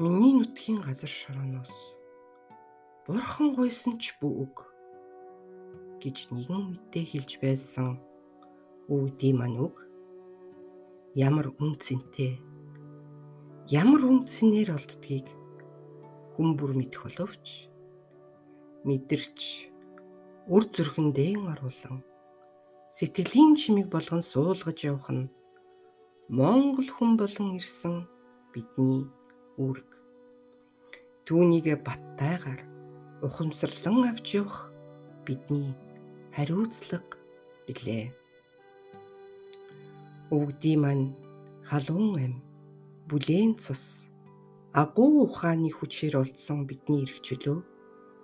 Миний нутгийн газар шорооноос бурхан гуйсан ч бүг гэж нэгэн мэдээ хэлж байсан. Үүдий маань үг. Ямар үнцэнтэй ямар үнцнээр олддгийг хүн бүр мэдэх боловч мэдэрч үр зүрхэндээ оруулан сэтгэлийн чимиг болгон суулгаж явах нь Монгол хүн болон ирсэн бидний үүрэг. Түүнийгэ баттайгаар ухамсарлан авч явах бидний хариуцлага билээ. Өвгдий маань халуун ам, бүлээн цус, агуу ухааны хүчээр олдсон бидний эрх чөлөө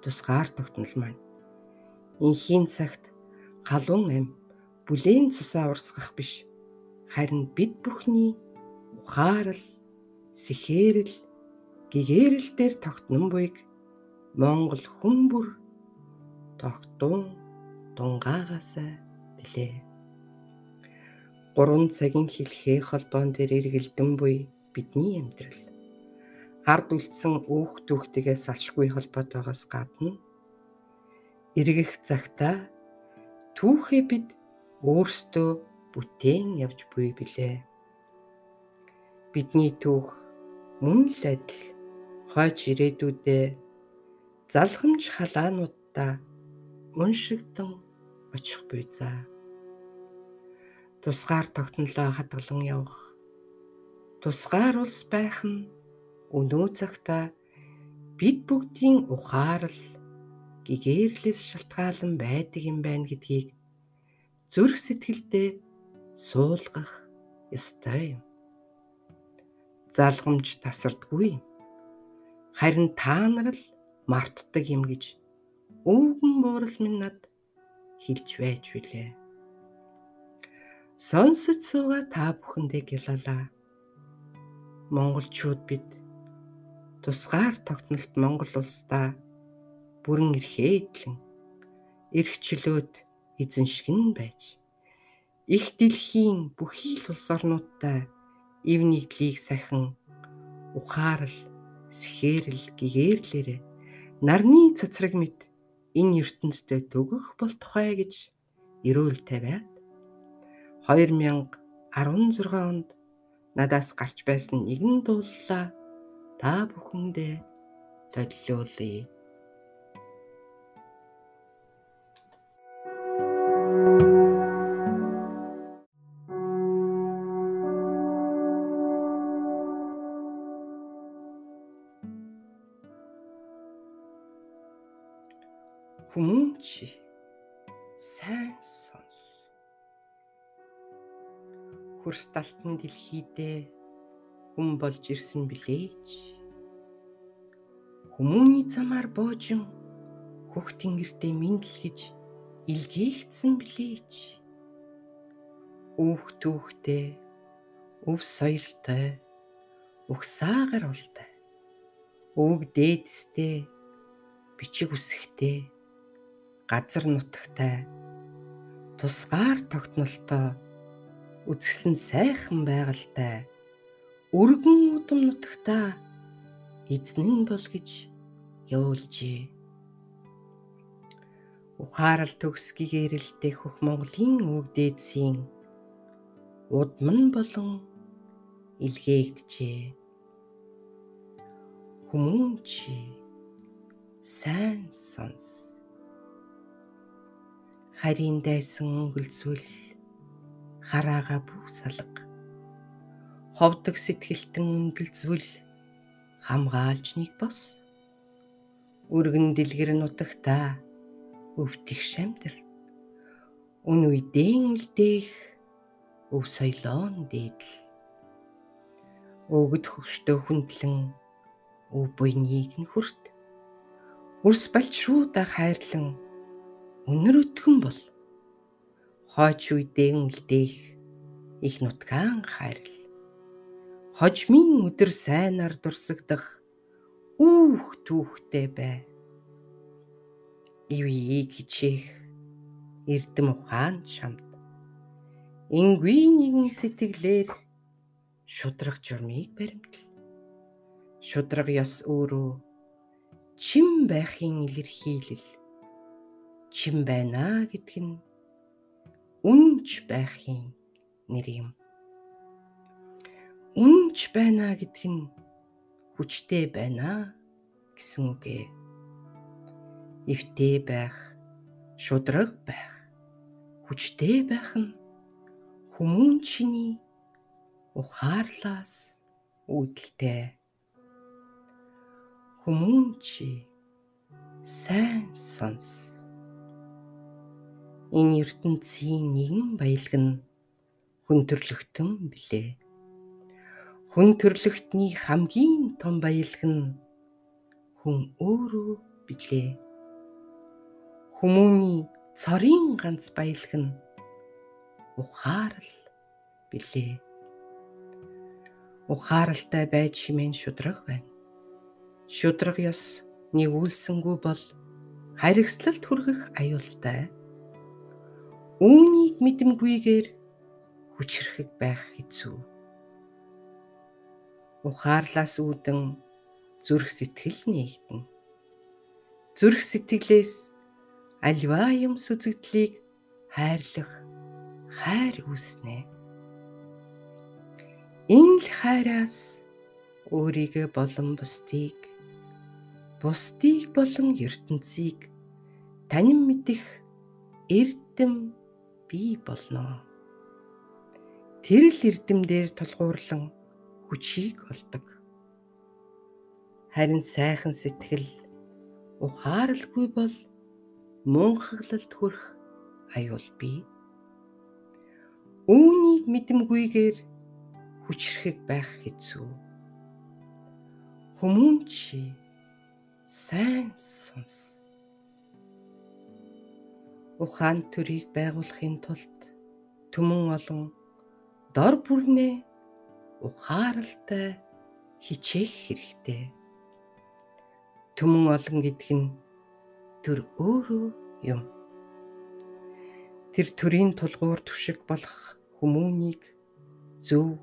тусгаар тогтнол маань. Инхийн цагт халуун ам, бүлээн цусаа урсгах биш харин бид бүхний ухаарал, сэхээрэл, гэгээрэл дээр тогтнон буйг Монгол хүн бүр тогтун дунгаагаасаа билээ. Гурван цагийн хэлхээ холбоон дээр эргэлдэн буй бидний амьдрал ард үлдсэн өөх түүхтэйгээ салшгүй холбоотойгоос гадна эргэх цагта түүхээ бид өөрсдөө бүтээн явж буй билээ. Бидний түүх мөн л адил хойч ирээдүйдээ залхамж халаануудаа уншигдан очих буй за. Тусгаар тогтнолоо хадгалан явах. Тусгаар улс байх нь өнөө цагта бид бүгдийн ухаарал гэгээрлээс шалтгаалan байдаг юм байна гэдгийг зүрх сэтгэлдээ суулгах ёстой юм. Залгамж тасардгүй. Харин та нар л мартдаг юм гэж өвгөн буурал минь над хэлж байж билээ. Сонсож суугаа та бүхэндээ гялалаа. Монголчууд бид тусгаар тогтнолт Монгол улсдаа бүрэн эрхээдлэн эрх чөлөөт эзэн шиг нь байж их дэлхийн бүхий л улс орнуудтай ив нэгдлийг сахин ухаарал, сэхээрэл, гэгээрлээрээ нарны цацраг мэд энэ ертөнцид дөгөх бол тухай гэж эрүүл тавиад 2016 онд надаас гарч байсан нэгэн дууллаа та бүхэндээ төлөвлөе. Хөрс талтан дэлхийдээ хүн болж ирсэн билээч. Хүмүүний замаар боожин хөх тэнгэртээ миндэл гэж илгээгдсэн билээч. Өөх түүхтэй, өв соёлтой, өг саагаар ултай. Өг дээдстэй, бичиг үсгтэй газар нутагтай тусгаар тогтнолтой үзэсгэлэн сайхан байгальтай өргөн удам нутагта эзнэн бол гэж явуулжээ. Ухаарал төгсгийгээр л дэх Монголын үг дээдсийн удман болон илгээгдэжээ. Хүмүүн чи сайн сонс харийн дайсан өнгөлцвөл хараага бүх салга ховдог сэтгэлтэн өндлцвөл хамгаалж нэг бос. Өргөн дэлгэр нутагта өвтөх шамдэр үн үедэн үлдээх өв соёлоон дээдл. Өгд хөгштөө хүндлэн өв буйныг нь хүрт. Үрс балчруудаа хайрлан Өнөр өтгөн бол хойч үедээ үлдээх их нутгаан хайрл. Хожмын өдөр сайнаар дурсагдах үүх түүхтэй бай. Ивийг хичээх эрдэм ухаан чамд. Ингүй нэгэн сэтгэлээр шудрах журмыг баримтал. шудраг ёс өөрөө чин байхын илэрхийлэл чин байна гэдг нь үнж байхын нэр юм. Үнж байна гэдг нь хүчтэй байна гэсэн үг ээ. Эвтэй байх, шудраг байх, хүчтэй байх нь хүмүүн чиний ухаарлаас үүдэлтэй. Хүмүүн чи сайн сонс энэ ертөнцийн нэгэн баялаг нь хүн төрлөختөн билээ. Хүн төрлөختний хамгийн том баялаг нь хүн өөрөө билээ. Хүмүүний цорын ганц баялаг нь ухаарл билээ. Ухааралтай байж хэмээн шудраг байна. Шудраг ёс нэг үлсэнгүү бол харигслалт хүргэх аюултай Үүнийг мэдэмгүйгээр хүчрэхэг байх хэцүү ухаарлаас үүдэн зүрх сэтгэл нээгдэн. Зүрх сэтгэлээс альва юм сүзэгдлийг хайрлах хайр үүснэ. Энэ л хайраас өөрийгөө болон бусдыг бусдыг болон ертөнцийг танин мэдэх эрдэм бий болно. Тэр л эрдэмдэр тулгуурлан хүчийг олдог. Харин сайхан сэтгэл ухааралгүй бол мунхаглалд хүрэх аюул бий. Үүнийг мэдэмгүйгээр хүчрэхэг байх хэцүү. Хүмүүн чи сайн сонс. Ухаан төрийг байгуулахын тулд түмэн олон дор бүрнээ ухааралтай хичээх хэрэгтэй. Түмэн олон гэдэг нь төр өөрөө юм. Тэр төрийн тулгуур түшиг болох хүмүүнийг зөв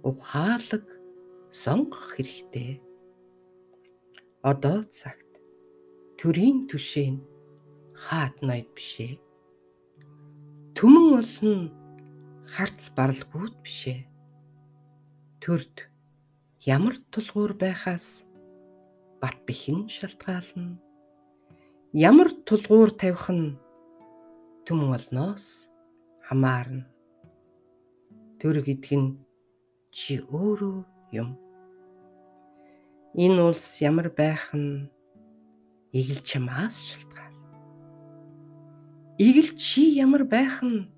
ухаалаг сонгох хэрэгтэй. Одоо цагт төрийн түшээ нь хаат ноёд бишээ. Түмэн олон харц баралгууд бишээ төрд ямар тулгуур байхаас бат бэхэн шалтгаална. Ямар тулгуур тавих нь түмэн олноос хамаарна. Төр гэдэг нь чи өөрөө юм. Энэ улс ямар байх нь игэл чамаас шалтгаална. Игэл чи ямар байх нь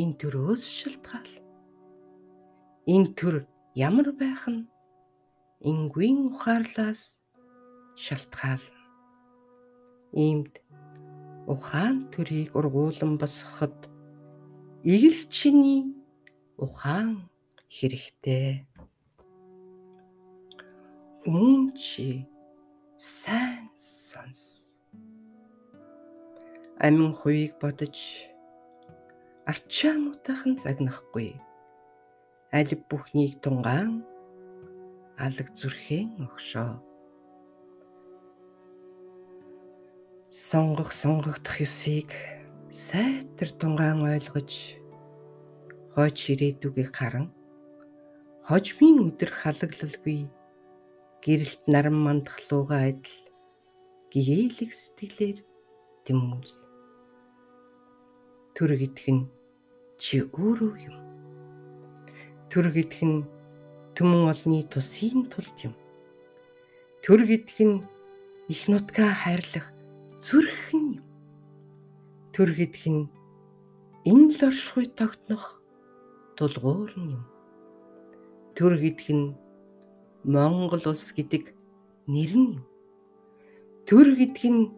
энэ төрөөс шалтгаална. Энэ төр ямар байх нь энгийн ухаарлаас шалтгаална. Иймд ухаан төрийг ургуулan босгоход игэл чиний ухаан хэрэгтэй. Хүн чи сайн сонс. Амин хуйг бодож арчаа мутахан загнахгүй аль бүхнийг тунгаан алаг зүрхэн огшоо. Сонгох сонгогдох ёсыг сайтар тунгаан ойлгож хойч ирээдүгийг харан хожмын өдөр халаглалгүй гэрэлт наран мандахлууга адил гэгээлэг сэтгэлээр тэмүүл. Төр гэдг нь чи өөрөө юм. Төр гэдг нь түмэн олны тусын тулд юм. Төр гэдг нь их нутгаа хайрлах зүрхэн юм. Төр гэдг нь энэ л оршихуй тогтнох тулгуур юм. Төр гэдг нь Монгол улс гэдэг нэр нь юм. Төр гэдг нь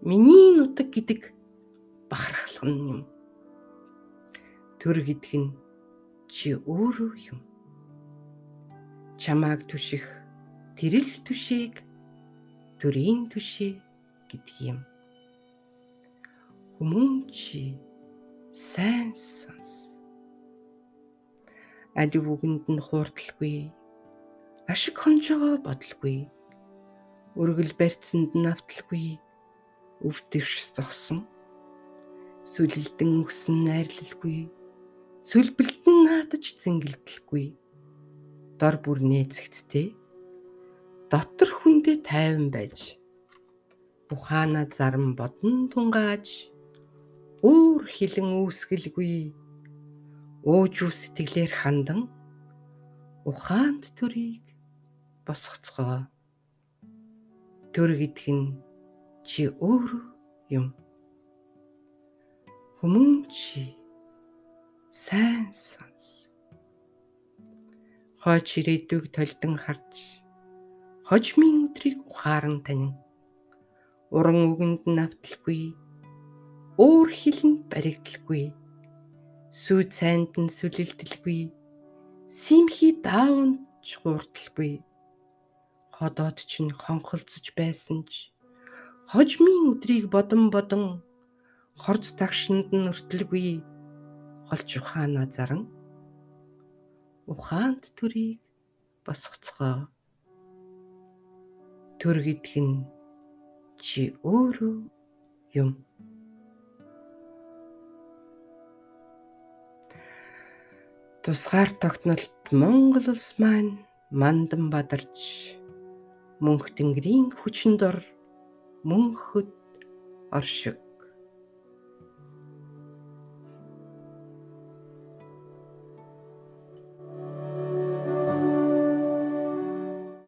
миний нутаг гэдэг бахархлах нь юм. Төр гэдг нь чи өөрөө юм. Чамааг түших тэрэл түшийг төрийн түшээ гэдэг юм. Хүмүүн чи сайн сонс. Алив үгэнд нь хуурдалгүй ашиг хонжоо бодлгүй. Өргөл барьцанд навтлгүй. Өвдөгш зогсон. Сүлэлдэн өгсөн найрлалгүй. Сүлбэлтэн наадаж зингэлдэлгүй. Дор бүр нээцэгттэй. Дотор хүндээ тайван байж. Ухаана зарам бодон тунгааж. Өөр хилэн үүсгэлгүй. Өөжүү сэтгэлээр хандан ухаанд төрийг босгоцгоо. Төр гэдг нь чи өөрөө юм. Хүмүүн чи сайн сонс. Хойч ирээдүйг толдон харж хожмын өдрийг ухаан танин. Уран үгэнд навтлгүй өөр хилэнд баригдалгүй. Сүйд сайнд нь сүлэлдэлгүй симхи даавч хуурдалгүй ходоод чинь хонхолцож байсан ч хожмын өдрийг бодон бодон хорц тагшинд нь өртөлгүй голч ухаанаа заран ухаанд төрийг босгоцгоо. Төр гэдг нь чи өөрөө юм. Тусгаар тогтнолт Монгол улс маань мандан бадарч мөнх тэнгэрийн хүчинд ор мөнхөд оршиг